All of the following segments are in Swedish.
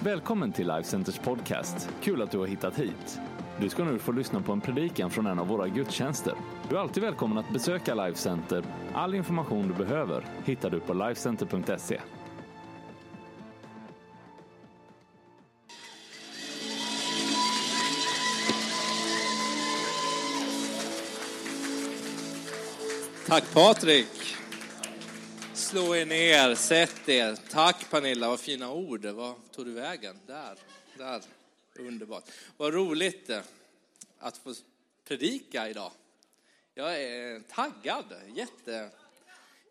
Välkommen till Life Centers podcast. Kul att du har hittat hit. Du ska nu få lyssna på en predikan från en av våra gudstjänster. Du är alltid välkommen att besöka Life Center. All information du behöver hittar du på lifecenter.se. Tack Patrik. Slå er ner, sätt er. Tack Pernilla, vad fina ord. Vad tog du vägen? Där, där. Underbart. Vad roligt eh, att få predika idag. Jag är taggad. Jätte,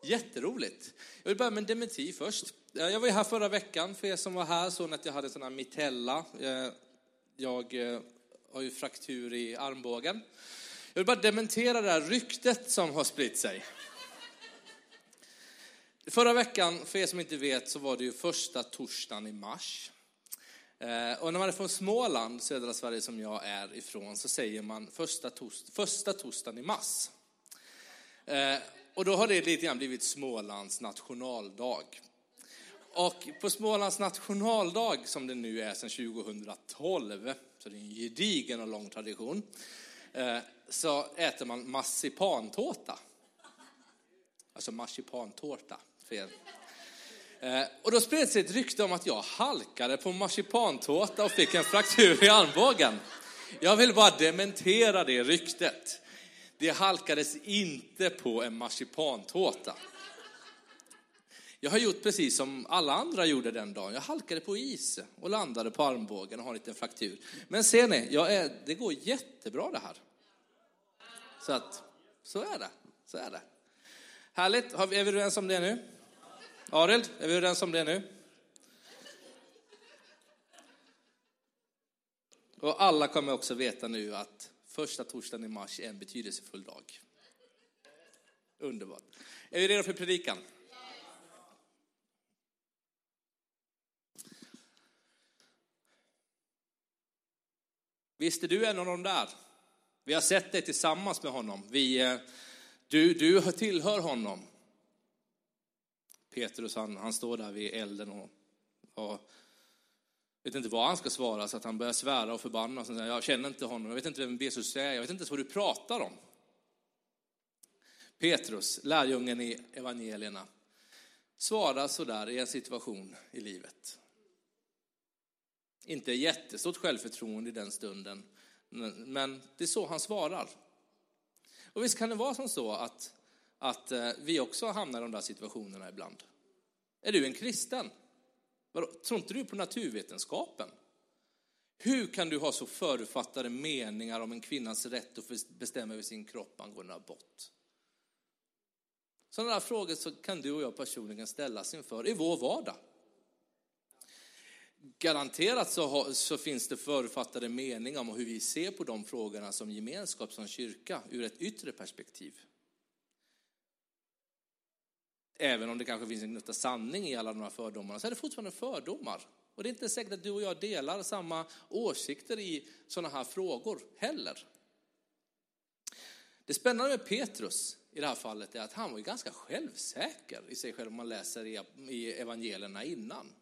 jätteroligt. Jag vill börja med en dementi först. Eh, jag var ju här förra veckan. För er som var här såg att jag hade en sån här mitella. Eh, jag har ju fraktur i armbågen. Jag vill bara dementera det här ryktet som har spritt sig. Förra veckan, för er som inte vet, så var det ju första torsdagen i mars. Eh, och när man är från Småland, södra Sverige som jag är ifrån, så säger man första, tors första torsdagen i mars. Eh, och då har det lite grann blivit Smålands nationaldag. Och på Smålands nationaldag, som det nu är sedan 2012, så det är en gedigen och lång tradition, eh, så äter man marsipantårta. Alltså marsipantårta, för er. Eh, och då spred sig ett rykte om att jag halkade på marsipantårta och fick en fraktur i armbågen. Jag vill bara dementera det ryktet. Det halkades inte på en marsipantårta. Jag har gjort precis som alla andra gjorde den dagen. Jag halkade på is och landade på armbågen och har en liten fraktur. Men ser ni, jag är, det går jättebra det här. Så att, så är det. Så är det. Härligt. Är vi överens om det nu? Arild, är vi överens om det nu? Och alla kommer också veta nu att första torsdagen i mars är en betydelsefull dag. Underbart. Är vi redo för predikan? Visst är du en av de där? Vi har sett dig tillsammans med honom. Vi, eh, du, du tillhör honom. Petrus han, han står där vid elden och, och vet inte vad han ska svara så att han börjar svära och förbanna. Och säger, jag känner inte honom, jag vet inte vem Jesus är, jag vet inte ens vad du pratar om. Petrus, lärjungen i evangelierna, svarar sådär i en situation i livet. Inte jättestort självförtroende i den stunden, men- men det är så han svarar. Och visst kan det vara som så att, att eh, vi också hamnar i de där situationerna ibland. Är du en kristen? Tror inte du på naturvetenskapen? Hur kan du ha så förutfattade meningar om en kvinnas rätt att bestämma över sin kropp angående abort? Sådana där frågor så kan du och jag personligen ställas inför i vår vardag. Garanterat så, har, så finns det förutfattade meningar om hur vi ser på de frågorna som gemenskap, som kyrka, ur ett yttre perspektiv. Även om det kanske finns en gnutta sanning i alla de här fördomarna, så är det fortfarande fördomar. Och det är inte säkert att du och jag delar samma åsikter i sådana här frågor heller. Det spännande med Petrus i det här fallet är att han var ju ganska självsäker i sig själv om man läser i- i evangelierna innan.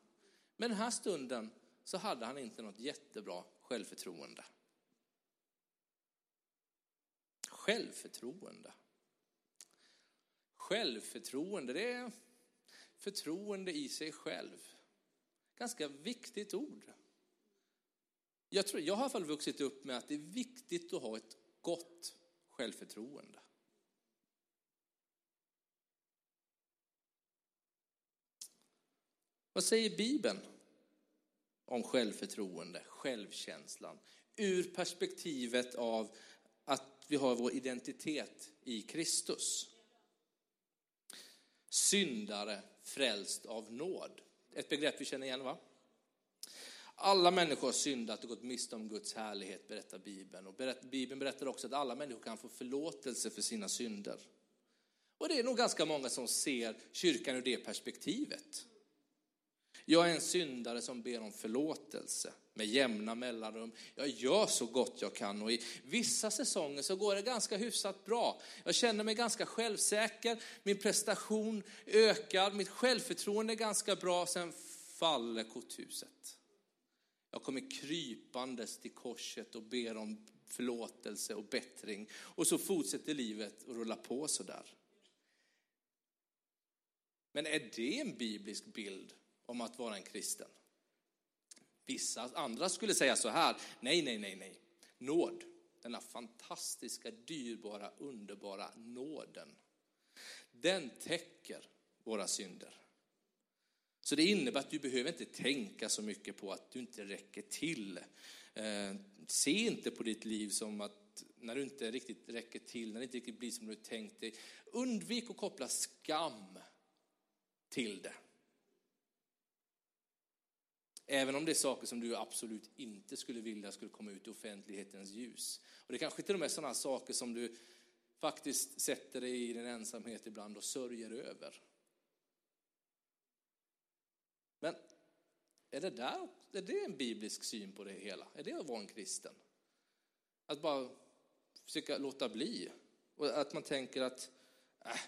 Men den här stunden så hade han inte något jättebra självförtroende. Självförtroende. Självförtroende, det är förtroende i sig själv. Ganska viktigt ord. Jag, tror, jag har i alla fall vuxit upp med att det är viktigt att ha ett gott självförtroende. Vad säger Bibeln om självförtroende, självkänslan? Ur perspektivet av att vi har vår identitet i Kristus. Syndare frälst av nåd. Ett begrepp vi känner igen va? Alla människor har syndat och gått miste om Guds härlighet, berättar Bibeln. Och berätt, Bibeln berättar också att alla människor kan få förlåtelse för sina synder. Och det är nog ganska många som ser kyrkan ur det perspektivet. Jag är en syndare som ber om förlåtelse med jämna mellanrum. Jag gör så gott jag kan och i vissa säsonger så går det ganska hyfsat bra. Jag känner mig ganska självsäker, min prestation ökar, mitt självförtroende är ganska bra, sen faller korthuset. Jag kommer krypandes till korset och ber om förlåtelse och bättring. Och så fortsätter livet att rulla på sådär. Men är det en biblisk bild om att vara en kristen? Vissa andra skulle säga så här, nej, nej, nej, nej. Nåd, denna fantastiska, dyrbara, underbara nåden, den täcker våra synder. Så det innebär att du behöver inte tänka så mycket på att du inte räcker till. Eh, se inte på ditt liv som att när du inte riktigt räcker till, när det inte riktigt blir som du tänkt dig. Undvik att koppla skam till det. Även om det är saker som du absolut inte skulle vilja skulle komma ut i offentlighetens ljus. Och det kanske till och med är sådana saker som du faktiskt sätter dig i din ensamhet ibland och sörjer över. Men är det, där, är det en biblisk syn på det hela? Är det att vara en kristen? Att bara försöka låta bli? Och att man tänker att äh,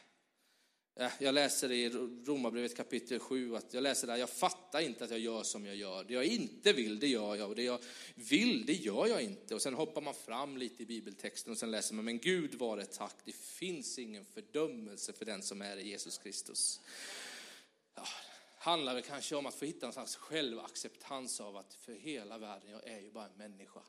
Eh, jag läser i Romarbrevet kapitel 7, att jag läser där, jag fattar inte att jag gör som jag gör. Det jag inte vill, det gör jag. Och det jag vill, det gör jag inte. Och sen hoppar man fram lite i bibeltexten och sen läser man, men Gud var tack, det finns ingen fördömelse för den som är i Jesus Kristus. Ja, handlar väl kanske om att få hitta en slags självacceptans av att för hela världen, jag är ju bara en människa.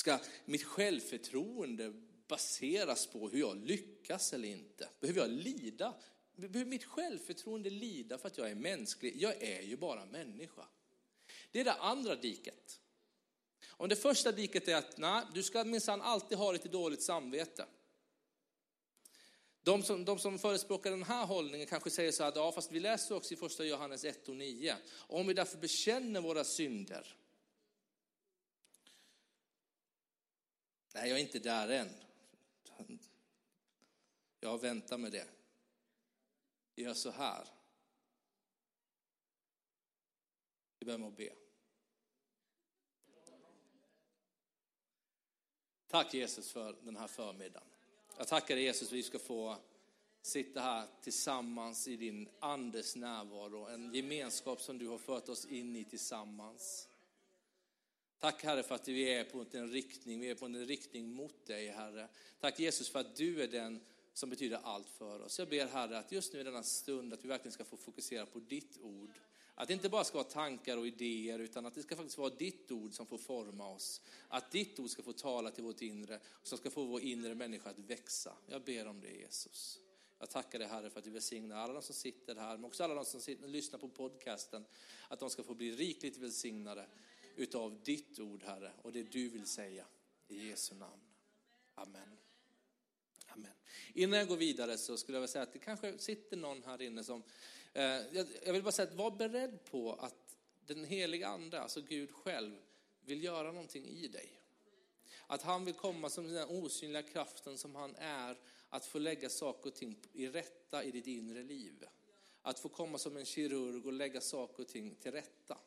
Ska mitt självförtroende baseras på hur jag lyckas eller inte? Behöver jag lida? Behöver mitt självförtroende lida för att jag är mänsklig? Jag är ju bara människa. Det är det andra diket. Om det första diket är att nej, du ska minsann alltid ha lite dåligt samvete. De som, de som förespråkar den här hållningen kanske säger så här, ja fast vi läser också i första Johannes 1 och 9. Om vi därför bekänner våra synder Nej, jag är inte där än. Jag väntar med det. Gör så här. Vi börjar med att be. Tack Jesus för den här förmiddagen. Jag tackar dig Jesus för att vi ska få sitta här tillsammans i din andes närvaro. En gemenskap som du har fört oss in i tillsammans. Tack Herre för att vi är på en riktning, vi är på en riktning mot dig Herre. Tack Jesus för att du är den som betyder allt för oss. Jag ber Herre att just nu i denna stund att vi verkligen ska få fokusera på ditt ord. Att det inte bara ska vara tankar och idéer utan att det ska faktiskt vara ditt ord som får forma oss. Att ditt ord ska få tala till vårt inre, som ska få vår inre människa att växa. Jag ber om det Jesus. Jag tackar dig Herre för att du välsignar alla de som sitter här, men också alla de som sitter, lyssnar på podcasten. Att de ska få bli rikligt välsignade utav ditt ord, Herre, och det du vill säga. I Jesu namn. Amen. Amen. Innan jag går vidare så skulle jag vilja säga att det kanske sitter någon här inne som, eh, jag vill bara säga att var beredd på att den heliga ande, alltså Gud själv, vill göra någonting i dig. Att han vill komma som den osynliga kraften som han är, att få lägga saker och ting i rätta i ditt inre liv. Att få komma som en kirurg och lägga saker och ting till rätta.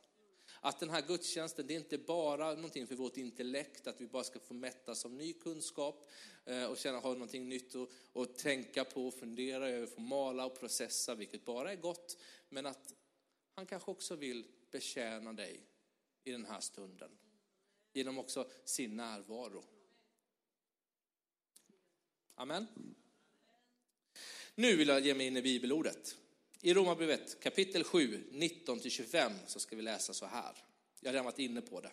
Att den här gudstjänsten, det är inte bara någonting för vårt intellekt, att vi bara ska få mättas av ny kunskap eh, och känna ha någonting nytt att, att tänka på, fundera över, få mala och processa, vilket bara är gott. Men att han kanske också vill betjäna dig i den här stunden. Genom också sin närvaro. Amen. Nu vill jag ge mig in i bibelordet. I Romarbrevet kapitel 7, 19-25 så ska vi läsa så här. Jag har redan varit inne på det.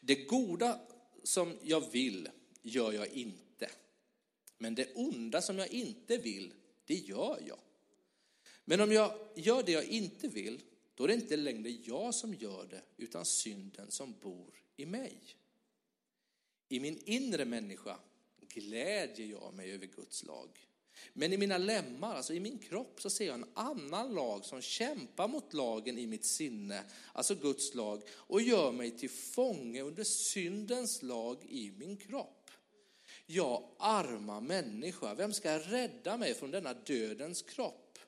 Det goda som jag vill gör jag inte. Men det onda som jag inte vill, det gör jag. Men om jag gör det jag inte vill, då är det inte längre jag som gör det, utan synden som bor i mig. I min inre människa glädjer jag mig över Guds lag. Men i mina lemmar, alltså i min kropp, så ser jag en annan lag som kämpar mot lagen i mitt sinne, alltså Guds lag, och gör mig till fånge under syndens lag i min kropp. Jag arma människa, vem ska rädda mig från denna dödens kropp?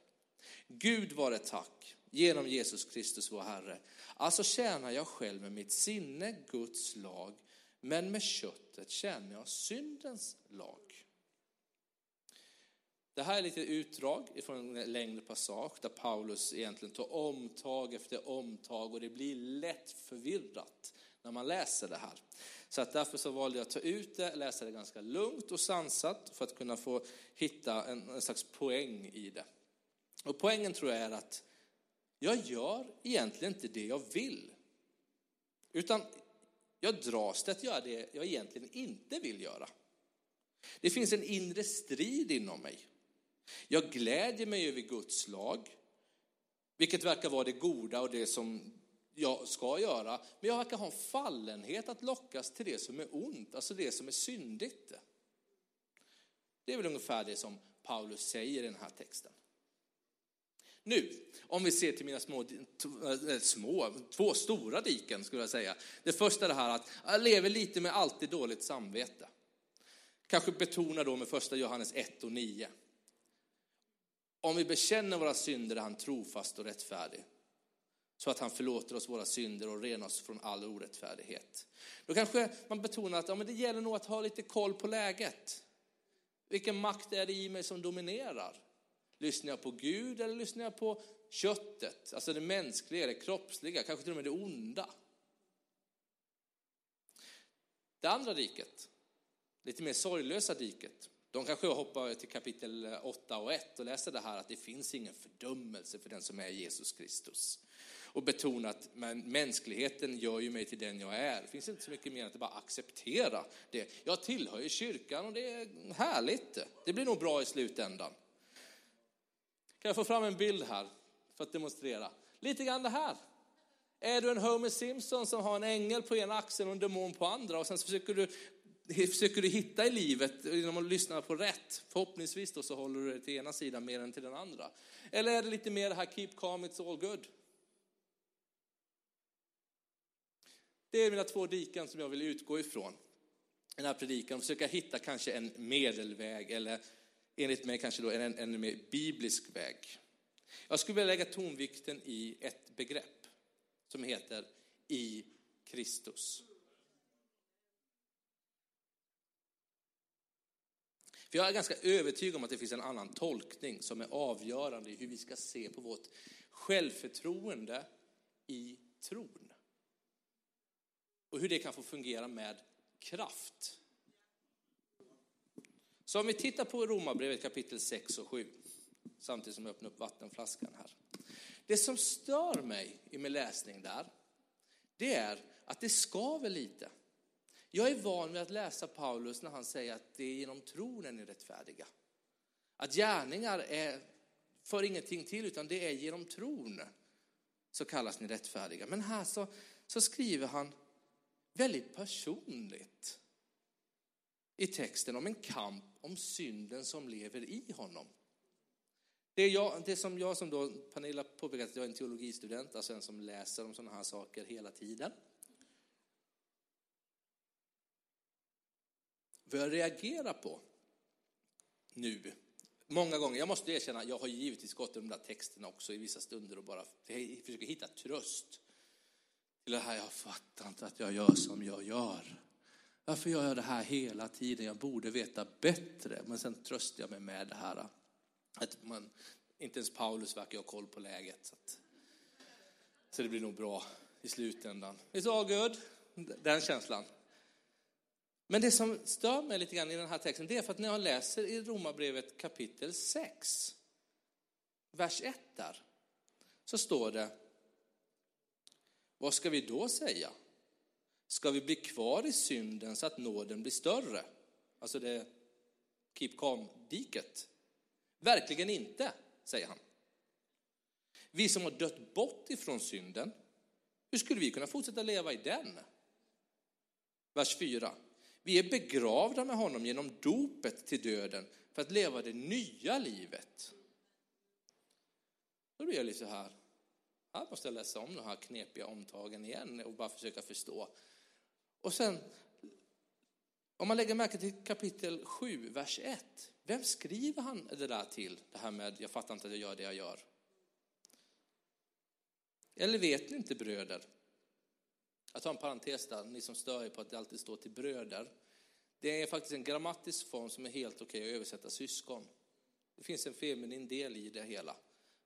Gud var det tack, genom Jesus Kristus vår Herre. Alltså tjänar jag själv med mitt sinne Guds lag, men med köttet tjänar jag syndens lag. Det här är lite utdrag från en längre passage där Paulus egentligen tar omtag efter omtag och det blir lätt förvirrat när man läser det här. Så att därför så valde jag att ta ut det, läsa det ganska lugnt och sansat för att kunna få hitta en, en slags poäng i det. Och poängen tror jag är att jag gör egentligen inte det jag vill. Utan jag dras till att göra det jag egentligen inte vill göra. Det finns en inre strid inom mig. Jag glädjer mig över Guds lag, vilket verkar vara det goda och det som jag ska göra. Men jag verkar ha en fallenhet att lockas till det som är ont, alltså det som är syndigt. Det är väl ungefär det som Paulus säger i den här texten. Nu, om vi ser till mina små, eh, små, två stora diken skulle jag säga. Det första är det här att jag lever lite med alltid dåligt samvete. Kanske betona då med första Johannes 1 och 9. Om vi bekänner våra synder är han trofast och rättfärdig. Så att han förlåter oss våra synder och renar oss från all orättfärdighet. Då kanske man betonar att ja, men det gäller nog att ha lite koll på läget. Vilken makt är det i mig som dominerar? Lyssnar jag på Gud eller lyssnar jag på köttet? Alltså det mänskliga, det kroppsliga, kanske till och med det onda. Det andra diket, lite mer sorglösa diket. De kanske hoppar till kapitel 8 och 1 och läser det här att det finns ingen fördömelse för den som är Jesus Kristus. Och betonar att men mänskligheten gör ju mig till den jag är. Det finns inte så mycket mer än att bara acceptera det. Jag tillhör ju kyrkan och det är härligt. Det blir nog bra i slutändan. Kan jag få fram en bild här för att demonstrera? Lite grann det här. Är du en Homer Simpson som har en ängel på ena axeln och en demon på andra och sen så försöker du, försöker du hitta i livet genom att lyssna på rätt. Förhoppningsvis då så håller du dig till ena sidan mer än till den andra. Eller är det lite mer det här keep calm, it's all good? Det är mina två diken som jag vill utgå ifrån. Den här predikan och försöka hitta kanske en medelväg eller enligt mig kanske då en ännu mer biblisk väg. Jag skulle vilja lägga tonvikten i ett begrepp som heter i Kristus. För jag är ganska övertygad om att det finns en annan tolkning som är avgörande i hur vi ska se på vårt självförtroende i tron. Och hur det kan få fungera med kraft. Så om vi tittar på Romarbrevet kapitel 6 och 7, samtidigt som jag öppnar upp vattenflaskan här. Det som stör mig i min läsning där, det är att det skaver lite. Jag är van vid att läsa Paulus när han säger att det är genom tron är ni rättfärdiga. Att gärningar är, för ingenting till, utan det är genom tron så kallas ni rättfärdiga. Men här så, så skriver han väldigt personligt i texten om en kamp om synden som lever i honom. Det, är jag, det som jag som då, Pernilla påpekat att jag är en teologistudent, alltså en som läser om sådana här saker hela tiden. Börjar reagera på nu, många gånger, jag måste erkänna, jag har givetvis gått i de där texterna också i vissa stunder och bara försöker hitta tröst. Till det här, jag fattar inte att jag gör som jag gör. Varför gör jag det här hela tiden? Jag borde veta bättre. Men sen tröstar jag mig med det här. Att man, inte ens Paulus verkar ha koll på läget. Så, att, så det blir nog bra i slutändan. It's all good. Den känslan. Men det som stör mig lite grann i den här texten, det är för att när jag läser i Romarbrevet kapitel 6, vers 1 där, så står det, vad ska vi då säga? Ska vi bli kvar i synden så att nåden blir större? Alltså det keep calm-diket. Verkligen inte, säger han. Vi som har dött bort ifrån synden, hur skulle vi kunna fortsätta leva i den? Vers 4. Vi är begravda med honom genom dopet till döden för att leva det nya livet. Då blir jag lite så här, här måste jag läsa om de här knepiga omtagen igen och bara försöka förstå. Och sen, om man lägger märke till kapitel 7, vers 1. Vem skriver han det där till? Det här med, jag fattar inte att jag gör det jag gör. Eller vet ni inte bröder? Jag tar en parentes där, ni som stör er på att det alltid står till bröder. Det är faktiskt en grammatisk form som är helt okej att översätta syskon. Det finns en feminin del i det hela.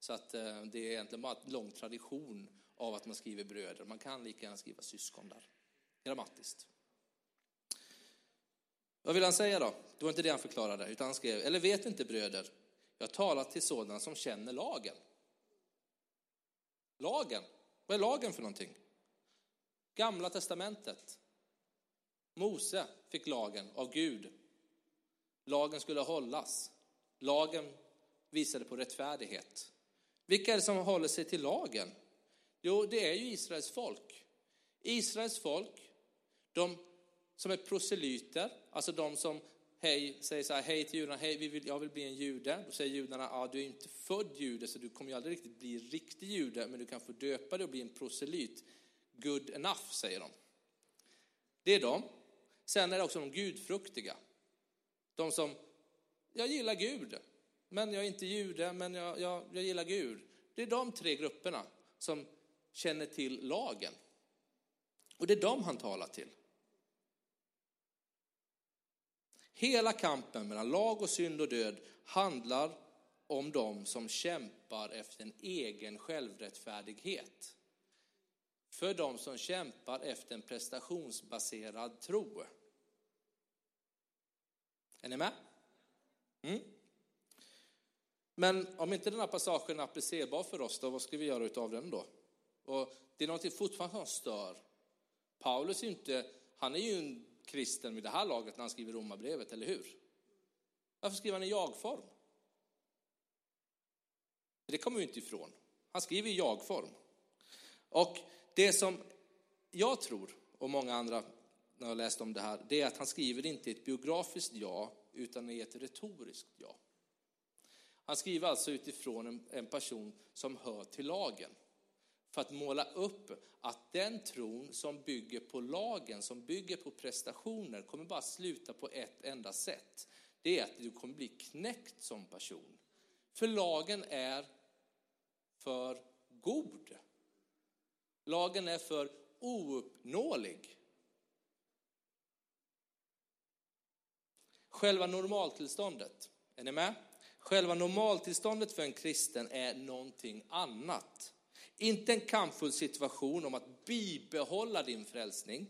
Så att eh, det är egentligen bara en lång tradition av att man skriver bröder. Man kan lika gärna skriva syskon där, grammatiskt. Vad vill han säga då? Det var inte det han förklarade, utan han skrev, eller vet inte bröder, jag talar till sådana som känner lagen. Lagen, vad är lagen för någonting? Gamla testamentet. Mose fick lagen av Gud. Lagen skulle hållas. Lagen visade på rättfärdighet. Vilka är det som håller sig till lagen? Jo, det är ju Israels folk. Israels folk, de som är proselyter, alltså de som hej, säger så här, hej till judarna, hej, vi vill, jag vill bli en jude. Då säger judarna, ja, du är inte född jude, så du kommer ju aldrig riktigt bli riktig jude, men du kan få döpa dig och bli en proselyt. Good enough, säger de. Det är de. Sen är det också de gudfruktiga. De som, jag gillar Gud, men jag är inte jude, men jag, jag, jag gillar Gud. Det är de tre grupperna som känner till lagen. Och det är dem han talar till. Hela kampen mellan lag och synd och död handlar om dem som kämpar efter en egen självrättfärdighet. För de som kämpar efter en prestationsbaserad tro. Är ni med? Mm. Men om inte den här passagen är applicerbar för oss, då vad ska vi göra av den då? Och det är någonting fortfarande som stör. Paulus är inte, han är ju en kristen vid det här laget när han skriver romabrevet, eller hur? Varför skriver han i jag-form? Det kommer vi inte ifrån. Han skriver i jag-form. Och det som jag tror, och många andra när jag läst om det här, det är att han skriver inte ett biografiskt ja, utan i ett retoriskt ja. Han skriver alltså utifrån en, en person som hör till lagen för att måla upp att den tron som bygger på lagen, som bygger på prestationer, kommer bara sluta på ett enda sätt. Det är att du kommer bli knäckt som person. För lagen är för god. Lagen är för ouppnåelig. Själva normaltillståndet, är ni med? Själva normaltillståndet för en kristen är någonting annat. Inte en kampfull situation om att bibehålla din frälsning.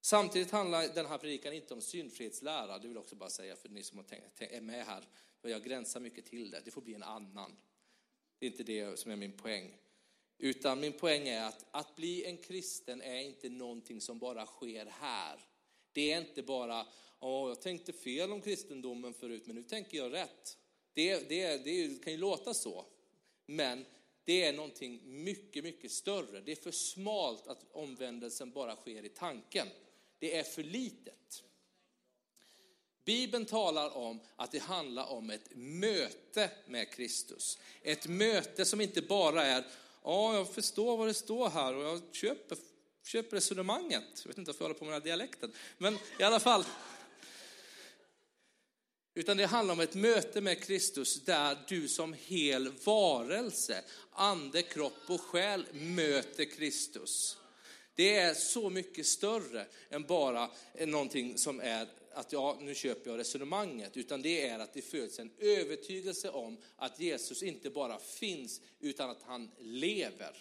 Samtidigt handlar den här predikan inte om syndfrihetslära, det vill jag också bara säga för ni som är med här. Jag gränsar mycket till det, det får bli en annan. Det är inte det som är min poäng. Utan min poäng är att att bli en kristen är inte någonting som bara sker här. Det är inte bara, åh, jag tänkte fel om kristendomen förut, men nu tänker jag rätt. Det, det, det kan ju låta så. Men det är någonting mycket, mycket större. Det är för smalt att omvändelsen bara sker i tanken. Det är för litet. Bibeln talar om att det handlar om ett möte med Kristus. Ett möte som inte bara är, ja, jag förstår vad det står här och jag köper, köper resonemanget. Jag vet inte varför jag håller på med den här dialekten. Men i alla fall, utan det handlar om ett möte med Kristus där du som hel varelse, ande, kropp och själ möter Kristus. Det är så mycket större än bara någonting som är att ja, nu köper jag resonemanget, utan det är att det föds en övertygelse om att Jesus inte bara finns, utan att han lever.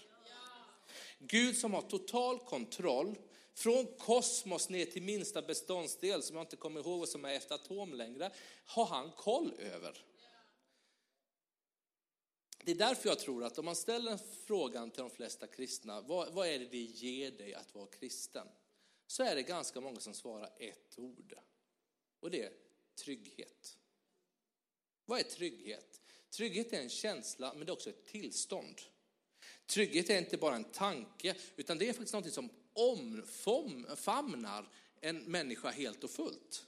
Gud som har total kontroll från kosmos ner till minsta beståndsdel, som jag inte kommer ihåg vad som är efter atom längre, har han koll över. Det är därför jag tror att om man ställer frågan till de flesta kristna, vad, vad är det det ger dig att vara kristen? Så är det ganska många som svarar ett ord. Och det är trygghet. Vad är trygghet? Trygghet är en känsla, men det är också ett tillstånd. Trygghet är inte bara en tanke, utan det är faktiskt något som omfamnar en människa helt och fullt.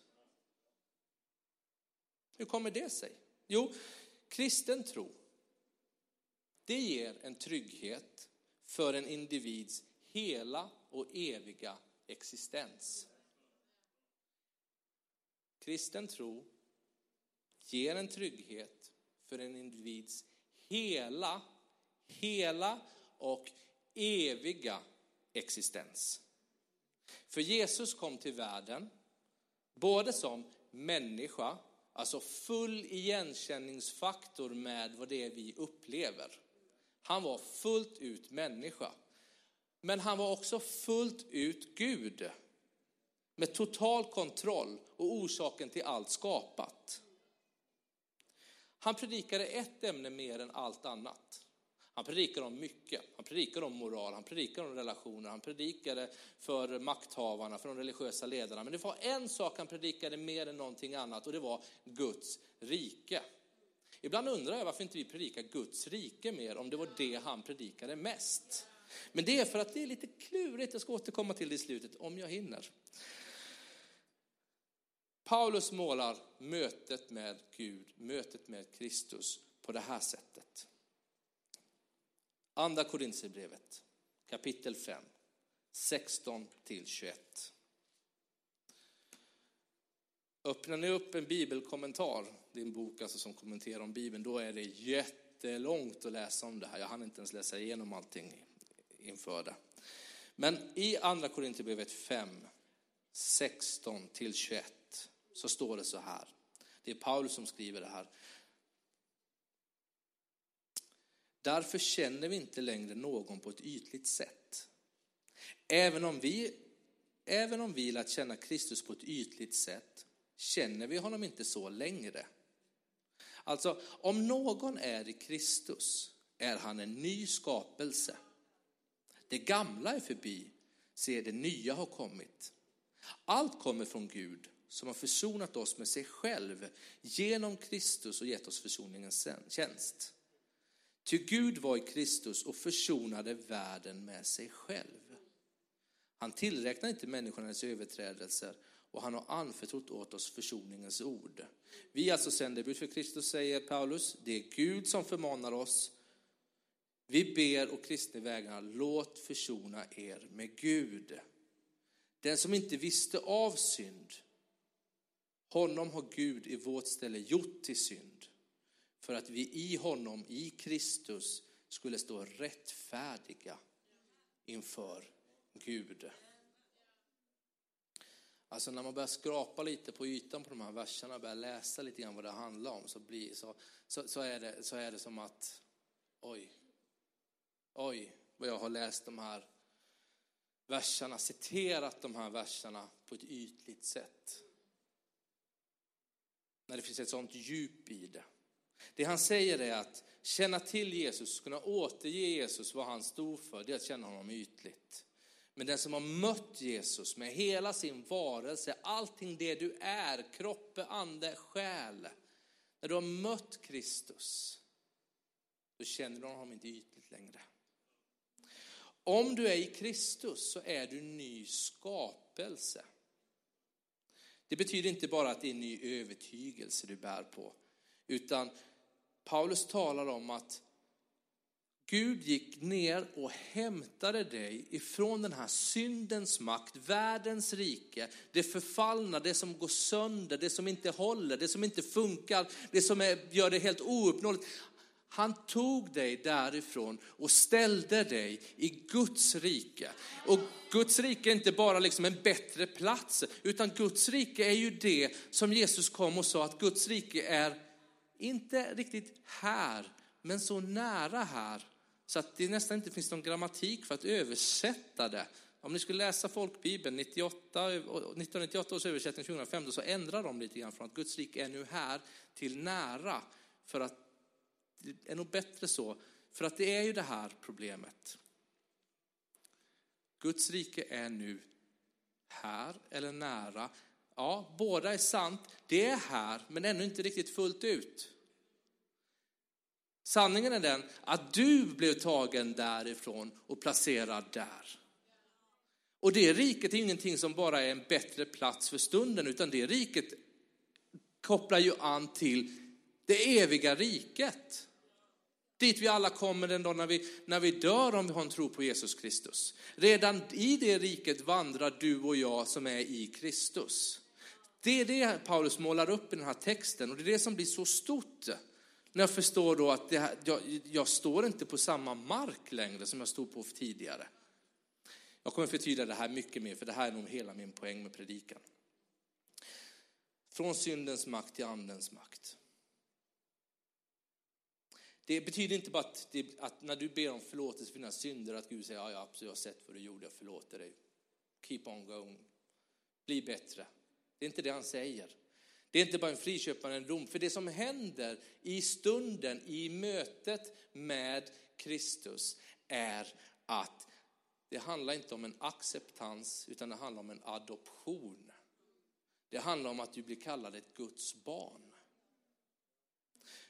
Hur kommer det sig? Jo, kristen tro, det ger en trygghet för en individs hela och eviga existens. Kristen tro ger en trygghet för en individs hela, hela och eviga existens. För Jesus kom till världen både som människa alltså full igenkänningsfaktor med vad det är vi upplever. Han var fullt ut människa. Men han var också fullt ut Gud. Med total kontroll och orsaken till allt skapat. Han predikade ett ämne mer än allt annat. Han predikade om mycket. Han predikade om moral, han predikade om relationer, han predikade för makthavarna, för de religiösa ledarna. Men det var en sak han predikade mer än någonting annat och det var Guds rike. Ibland undrar jag varför inte vi predikar Guds rike mer om det var det han predikade mest. Men det är för att det är lite klurigt, jag ska återkomma till det i slutet om jag hinner. Paulus målar mötet med Gud, mötet med Kristus på det här sättet. Andra Korintierbrevet kapitel 5, 16 till 21. Öppnar ni upp en bibelkommentar, din bok alltså som kommenterar om Bibeln, då är det jättelångt att läsa om det här. Jag hann inte ens läsa igenom allting inför det. Men i Andra Korinthierbrevet 5, 16 till 21 så står det så här. Det är Paulus som skriver det här. Därför känner vi inte längre någon på ett ytligt sätt. Även om vi, även om vi lärt känna Kristus på ett ytligt sätt känner vi honom inte så längre. Alltså, om någon är i Kristus är han en ny skapelse. Det gamla är förbi, se det nya har kommit. Allt kommer från Gud som har försonat oss med sig själv genom Kristus och gett oss försoningens tjänst. Ty Gud var i Kristus och försonade världen med sig själv. Han tillräknar inte människornas överträdelser och han har anförtrott åt oss försoningens ord. Vi är alltså sändebud för Kristus, säger Paulus. Det är Gud som förmanar oss. Vi ber och kristna vägarna, låt försona er med Gud. Den som inte visste av synd, honom har Gud i vårt ställe gjort till synd för att vi i honom, i Kristus, skulle stå rättfärdiga inför Gud. Alltså när man börjar skrapa lite på ytan på de här verserna, börjar läsa lite grann vad det handlar om, så, blir, så, så, så, är, det, så är det som att, oj, oj, vad jag har läst de här verserna, citerat de här verserna på ett ytligt sätt. När det finns ett sånt djup i det. Det han säger är att känna till Jesus, kunna återge Jesus vad han stod för, det är att känna honom ytligt. Men den som har mött Jesus med hela sin varelse, allting det du är, kropp, ande, själ. När du har mött Kristus, då känner du honom inte ytligt längre. Om du är i Kristus så är du ny skapelse. Det betyder inte bara att det är en ny övertygelse du bär på, utan Paulus talar om att Gud gick ner och hämtade dig ifrån den här syndens makt, världens rike, det förfallna, det som går sönder, det som inte håller, det som inte funkar, det som är, gör det helt ouppnåeligt. Han tog dig därifrån och ställde dig i Guds rike. Och Guds rike är inte bara liksom en bättre plats, utan Guds rike är ju det som Jesus kom och sa att Guds rike är inte riktigt här, men så nära här så att det nästan inte finns någon grammatik för att översätta det. Om ni skulle läsa folkbibeln, 98, 1998 års översättning 2015, så ändrar de lite grann från att Guds rike är nu här till nära. För att det är nog bättre så, för att det är ju det här problemet. Guds rike är nu här eller nära. Ja, båda är sant. Det är här, men ännu inte riktigt fullt ut. Sanningen är den att du blev tagen därifrån och placerad där. Och det riket är ingenting som bara är en bättre plats för stunden, utan det riket kopplar ju an till det eviga riket. Dit vi alla kommer den dag när vi, när vi dör om vi har en tro på Jesus Kristus. Redan i det riket vandrar du och jag som är i Kristus. Det är det Paulus målar upp i den här texten och det är det som blir så stort. När jag förstår då att här, jag, jag, står inte på samma mark längre som jag stod på tidigare. Jag kommer förtydliga det här mycket mer, för det här är nog hela min poäng med predikan. Från syndens makt till andens makt. Det betyder inte bara att, det, att, när du ber om förlåtelse för dina synder att Gud säger ja, ja, absolut, jag har sett vad du gjorde, jag förlåter dig. Keep on going. Bli bättre. Det är inte det han säger. Det är inte bara en friköpande dom, för det som händer i stunden, i mötet med Kristus är att det handlar inte om en acceptans, utan det handlar om en adoption. Det handlar om att du blir kallad ett Guds barn.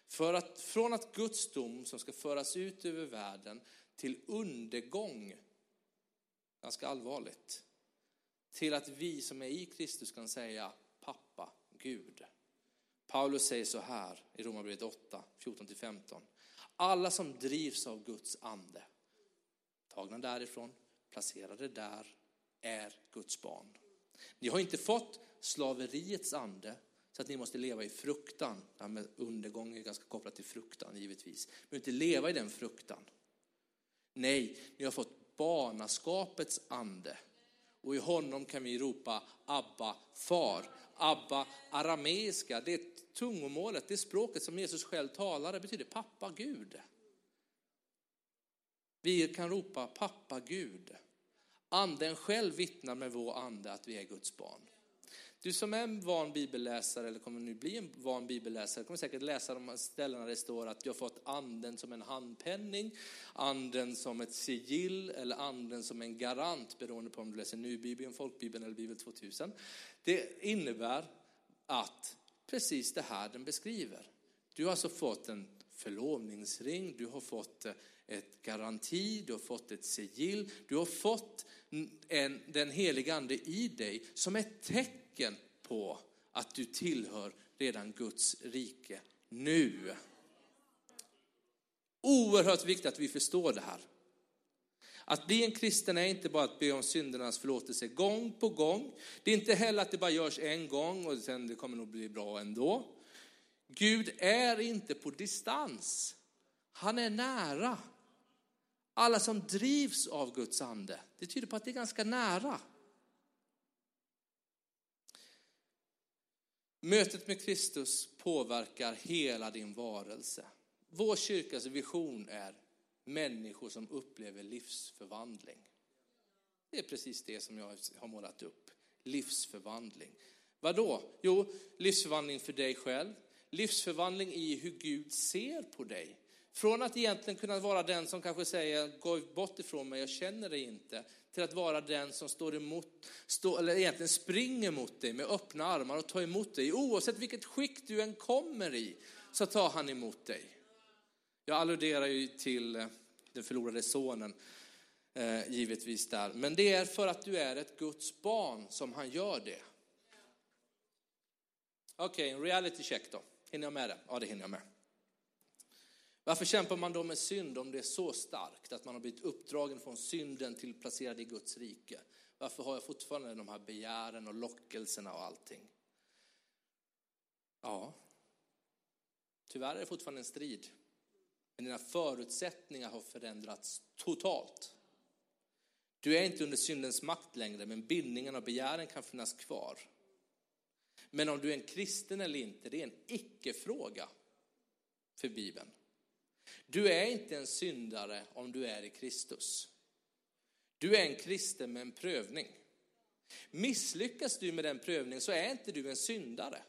För att, från att Guds dom som ska föras ut över världen till undergång, ganska allvarligt, till att vi som är i Kristus kan säga Gud. Paulus säger så här i Romarbrevet 8, 14-15. Alla som drivs av Guds ande, tagna därifrån, placerade där, är Guds barn. Ni har inte fått slaveriets ande, så att ni måste leva i fruktan. Det här med undergång är ganska kopplat till fruktan givetvis. Men inte leva i den fruktan. Nej, ni har fått barnaskapets ande. Och i honom kan vi ropa Abba, far. Abba, arameiska, det är tungomålet, det språket som Jesus själv talade det betyder pappa Gud. Vi kan ropa pappa Gud. Anden själv vittnar med vår ande att vi är Guds barn. Du som är en van bibelläsare, eller kommer nu bli en van bibelläsare, kommer säkert läsa de här ställena där det står att du har fått anden som en handpenning, anden som ett sigill eller anden som en garant, beroende på om du läser Nubibeln, folkbibeln eller bibel 2000. Det innebär att precis det här den beskriver. Du har alltså fått en förlovningsring, du har fått eh, ett garanti, du har fått ett sigill, du har fått en, den heliga ande i dig som ett tecken på att du tillhör redan Guds rike nu. Oerhört viktigt att vi förstår det här. Att bli en kristen är inte bara att be om syndernas förlåtelse gång på gång. Det är inte heller att det bara görs en gång och sen det kommer nog bli bra ändå. Gud är inte på distans. Han är nära. Alla som drivs av Guds ande, det tyder på att det är ganska nära. Mötet med Kristus påverkar hela din varelse. Vår kyrkas vision är människor som upplever livsförvandling. Det är precis det som jag har målat upp. Livsförvandling. Vadå? Jo, livsförvandling för dig själv. Livsförvandling i hur Gud ser på dig. Från att egentligen kunna vara den som kanske säger, gå bort ifrån mig, jag känner dig inte, till att vara den som står emot, stå, eller egentligen springer mot dig med öppna armar och tar emot dig. Oavsett vilket skick du än kommer i, så tar han emot dig. Jag alluderar ju till eh, den förlorade sonen, eh, givetvis där. Men det är för att du är ett Guds barn som han gör det. Okej, okay, en reality check då. Hinner jag med det? Ja, det hinner jag med. Varför kämpar man då med synd om det är så starkt att man har blivit uppdragen från synden till placerad i Guds rike? Varför har jag fortfarande de här begären och lockelserna och allting? Ja, tyvärr är det fortfarande en strid. Men dina förutsättningar har förändrats totalt. Du är inte under syndens makt längre, men bindningen och begären kan finnas kvar. Men om du är en kristen eller inte, det är en icke-fråga för Bibeln. Du är inte en syndare om du är i Kristus. Du är en kristen med en prövning. Misslyckas du med den prövningen så är inte du en syndare.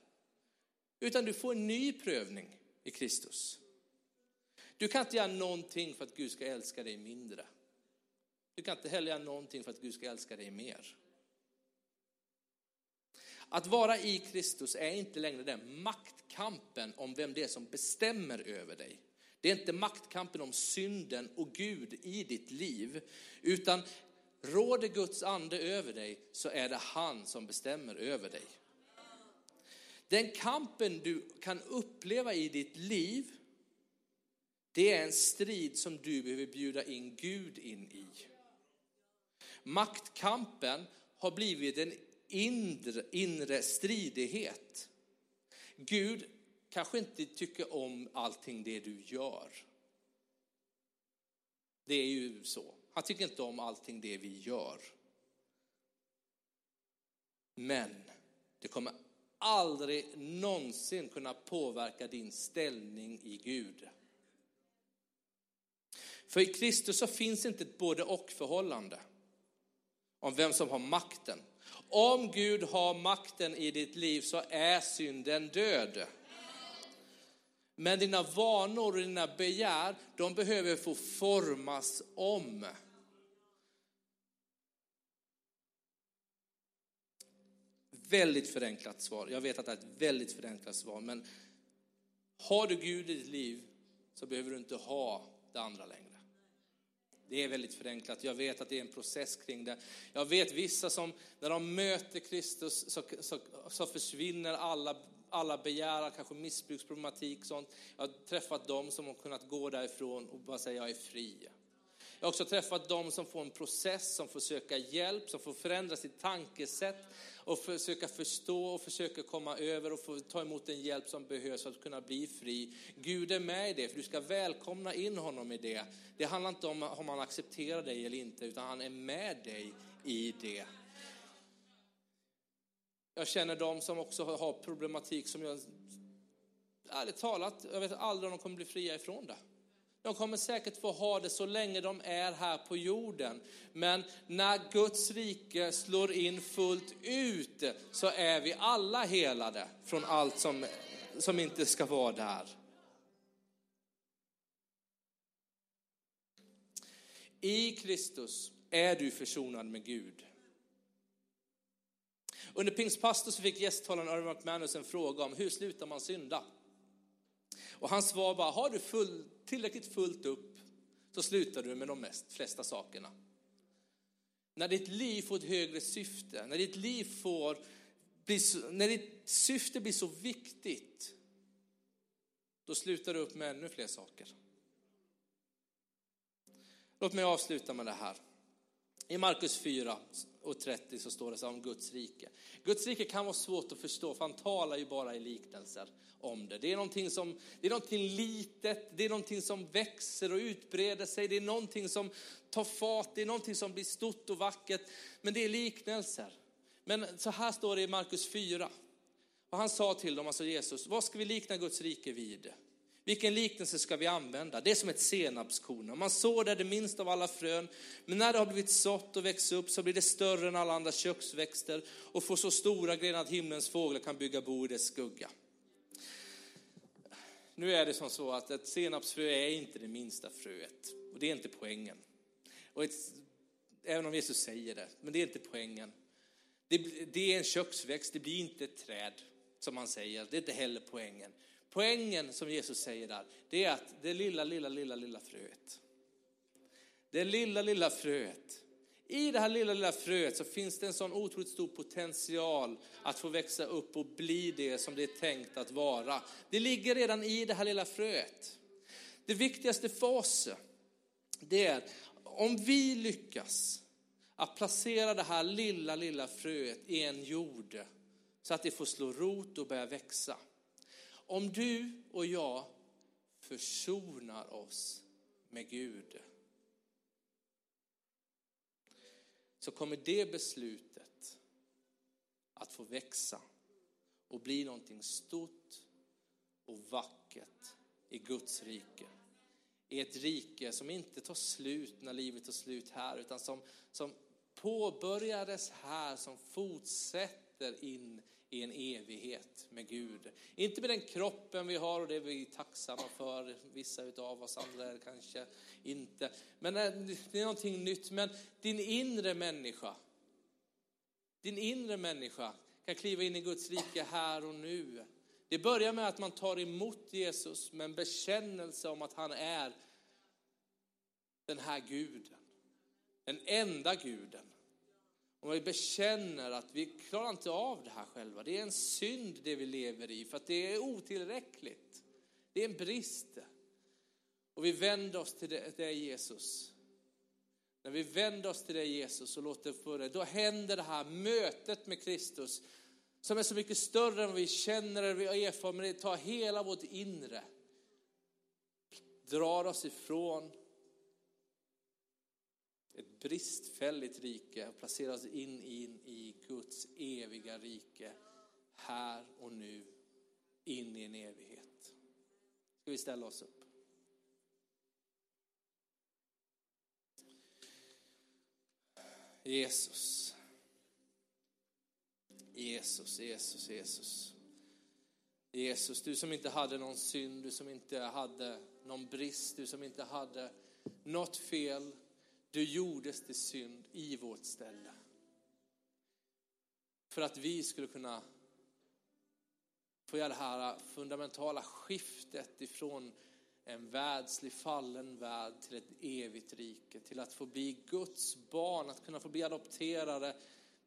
Utan du får en ny prövning i Kristus. Du kan inte göra någonting för att Gud ska älska dig mindre. Du kan inte heller göra någonting för att Gud ska älska dig mer. Att vara i Kristus är inte längre den maktkampen om vem det är som bestämmer över dig. Det är inte maktkampen om synden och Gud i ditt liv, utan råder Guds ande över dig så är det han som bestämmer över dig. Den kampen du kan uppleva i ditt liv, det är en strid som du behöver bjuda in Gud in i. Maktkampen har blivit en inre, inre stridighet. Gud kanske inte tycker om allting det du gör. Det är ju så. Han tycker inte om allting det vi gör. Men det kommer aldrig någonsin kunna påverka din ställning i Gud. För i Kristus så finns inte ett både och förhållande om vem som har makten. Om Gud har makten i ditt liv så är synden död. Men dina vanor och dina begär, de behöver få formas om. Väldigt förenklat svar. Jag vet att det är ett väldigt förenklat svar, men har du Gud i ditt liv så behöver du inte ha det andra längre. Det är väldigt förenklat. Jag vet att det är en process kring det. Jag vet vissa som, när de möter Kristus så, så, så försvinner alla, alla begär, kanske missbruksproblematik sånt. Jag har träffat dem som har kunnat gå därifrån och bara säga jag är fri. Jag har också träffat dem som får en process, som får söka hjälp, som får förändra sitt tankesätt och försöka förstå och försöka komma över och få ta emot den hjälp som behövs för att kunna bli fri. Gud är med i det, för du ska välkomna in honom i det. Det handlar inte om om han accepterar dig eller inte, utan han är med dig i det. Jag känner de som också har problematik som jag, ärligt talat, jag vet aldrig om de kommer bli fria ifrån det. De kommer säkert få ha det så länge de är här på jorden. Men när Guds rike slår in fullt ut så är vi alla helade från allt som, som inte ska vara där. I Kristus är du försonad med Gud. Under pingstpastor så fick gästtalaren Irving McManus en fråga om hur slutar man synda? Och han svar bara, har du full, tillräckligt fullt upp så slutar du med de mest, flesta sakerna. När ditt liv får ett högre syfte, när ditt liv får, när ditt syfte blir så viktigt, då slutar du upp med ännu fler saker. Låt mig avsluta med det här. I Markus 4 och 30 så står det så om Guds rike. Guds rike kan vara svårt att förstå för han talar ju bara i liknelser om det. Det är någonting, som, det är någonting litet, det är någonting som växer och utbreder sig, det är någonting som tar fart, det är någonting som blir stort och vackert. Men det är liknelser. Men så här står det i Markus 4. Och han sa till dem, alltså Jesus, vad ska vi likna Guds rike vid? Vilken liknelse ska vi använda? Det är som ett senapskorn. Man sår där det minsta av alla frön, men när det har blivit sått och växt upp så blir det större än alla andra köksväxter och får så stora grenar att himlens fåglar kan bygga bo i dess skugga. Nu är det som så att ett senapsfrö är inte det minsta fröet och det är inte poängen. Och ett, även om Jesus säger det, men det är inte poängen. Det, det är en köksväxt, det blir inte ett träd som man säger, det är inte heller poängen. Poängen som Jesus säger där, det är att det lilla, lilla, lilla, lilla fröet. Det lilla, lilla fröet. I det här lilla, lilla fröet så finns det en sån otroligt stor potential att få växa upp och bli det som det är tänkt att vara. Det ligger redan i det här lilla fröet. Det viktigaste för oss, det är om vi lyckas att placera det här lilla, lilla fröet i en jord så att det får slå rot och börja växa om du och jag försonar oss med Gud så kommer det beslutet att få växa och bli någonting stort och vackert i Guds rike. I ett rike som inte tar slut när livet tar slut här utan som, som påbörjades här, som fortsätter in i en evighet med Gud. Inte med den kroppen vi har och det är vi tacksamma för, vissa utav oss, andra är kanske inte. Men eh, det är någonting nytt. Men din inre människa, din inre människa kan kliva in i Guds rike här och nu. Det börjar med att man tar emot Jesus med en bekännelse om att han är den här guden. Den enda guden. Om vi bekänner att vi klarar inte av det här själva. Det är en synd det vi lever i för att det är otillräckligt. Det är en brist. Och vi vänder oss till dig Jesus. När vi vänder oss till dig Jesus och låter få det, då händer det här mötet med Kristus som är så mycket större än vad vi känner eller vi erfar, men det tar hela vårt inre. Drar oss ifrån bristfälligt rike och placeras in, in i Guds eviga rike här och nu, in i en evighet. Ska vi ställa oss upp? Jesus. Jesus, Jesus, Jesus. Jesus, du som inte hade någon synd, du som inte hade någon brist, du som inte hade något fel. Du gjordes till synd i vårt ställe. För att vi skulle kunna få göra det här fundamentala skiftet ifrån en världslig fallen värld till ett evigt rike, till att få bli Guds barn, att kunna få bli adopterade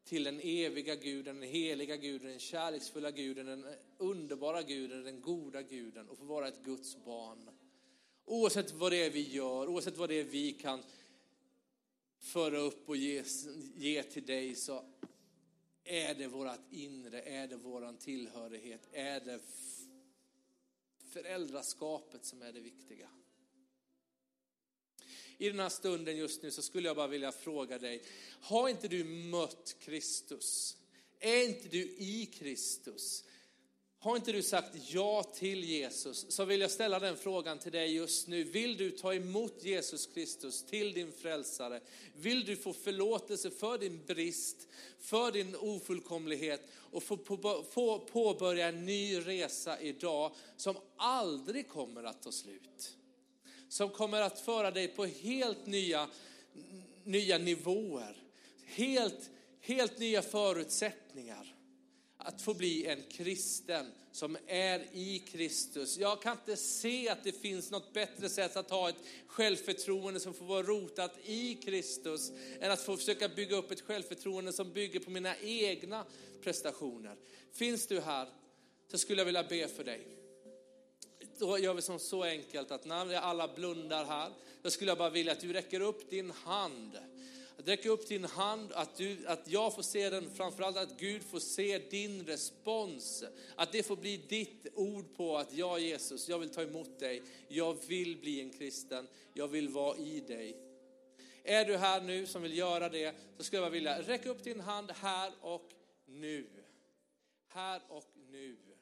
till den eviga guden, den heliga guden, den kärleksfulla guden, den underbara guden, den goda guden och få vara ett Guds barn. Oavsett vad det är vi gör, oavsett vad det är vi kan föra upp och ge, ge till dig så är det vårt inre, är det våran tillhörighet, är det föräldraskapet som är det viktiga. I den här stunden just nu så skulle jag bara vilja fråga dig, har inte du mött Kristus? Är inte du i Kristus? Har inte du sagt ja till Jesus så vill jag ställa den frågan till dig just nu. Vill du ta emot Jesus Kristus till din frälsare? Vill du få förlåtelse för din brist, för din ofullkomlighet och få, påbörja en ny resa idag som aldrig kommer att ta slut? Som kommer att föra dig på helt nya, nya nivåer, helt, helt nya förutsättningar att få bli en kristen som är i Kristus. Jag kan inte se att det finns något bättre sätt att ha ett självförtroende som får vara rotat i Kristus än att få försöka bygga upp ett självförtroende som bygger på mina egna prestationer. Finns du här så skulle jag vilja be för dig. Då gör vi som så enkelt att när alla blundar här, då skulle jag bara vilja att du räcker upp din hand Räck upp din hand, att, du, att jag får se den, framförallt att Gud får se din respons. Att det får bli ditt ord på att ja Jesus, jag vill ta emot dig. Jag vill bli en kristen, jag vill vara i dig. Är du här nu som vill göra det så skulle jag vilja räcka upp din hand här och nu. Här och nu.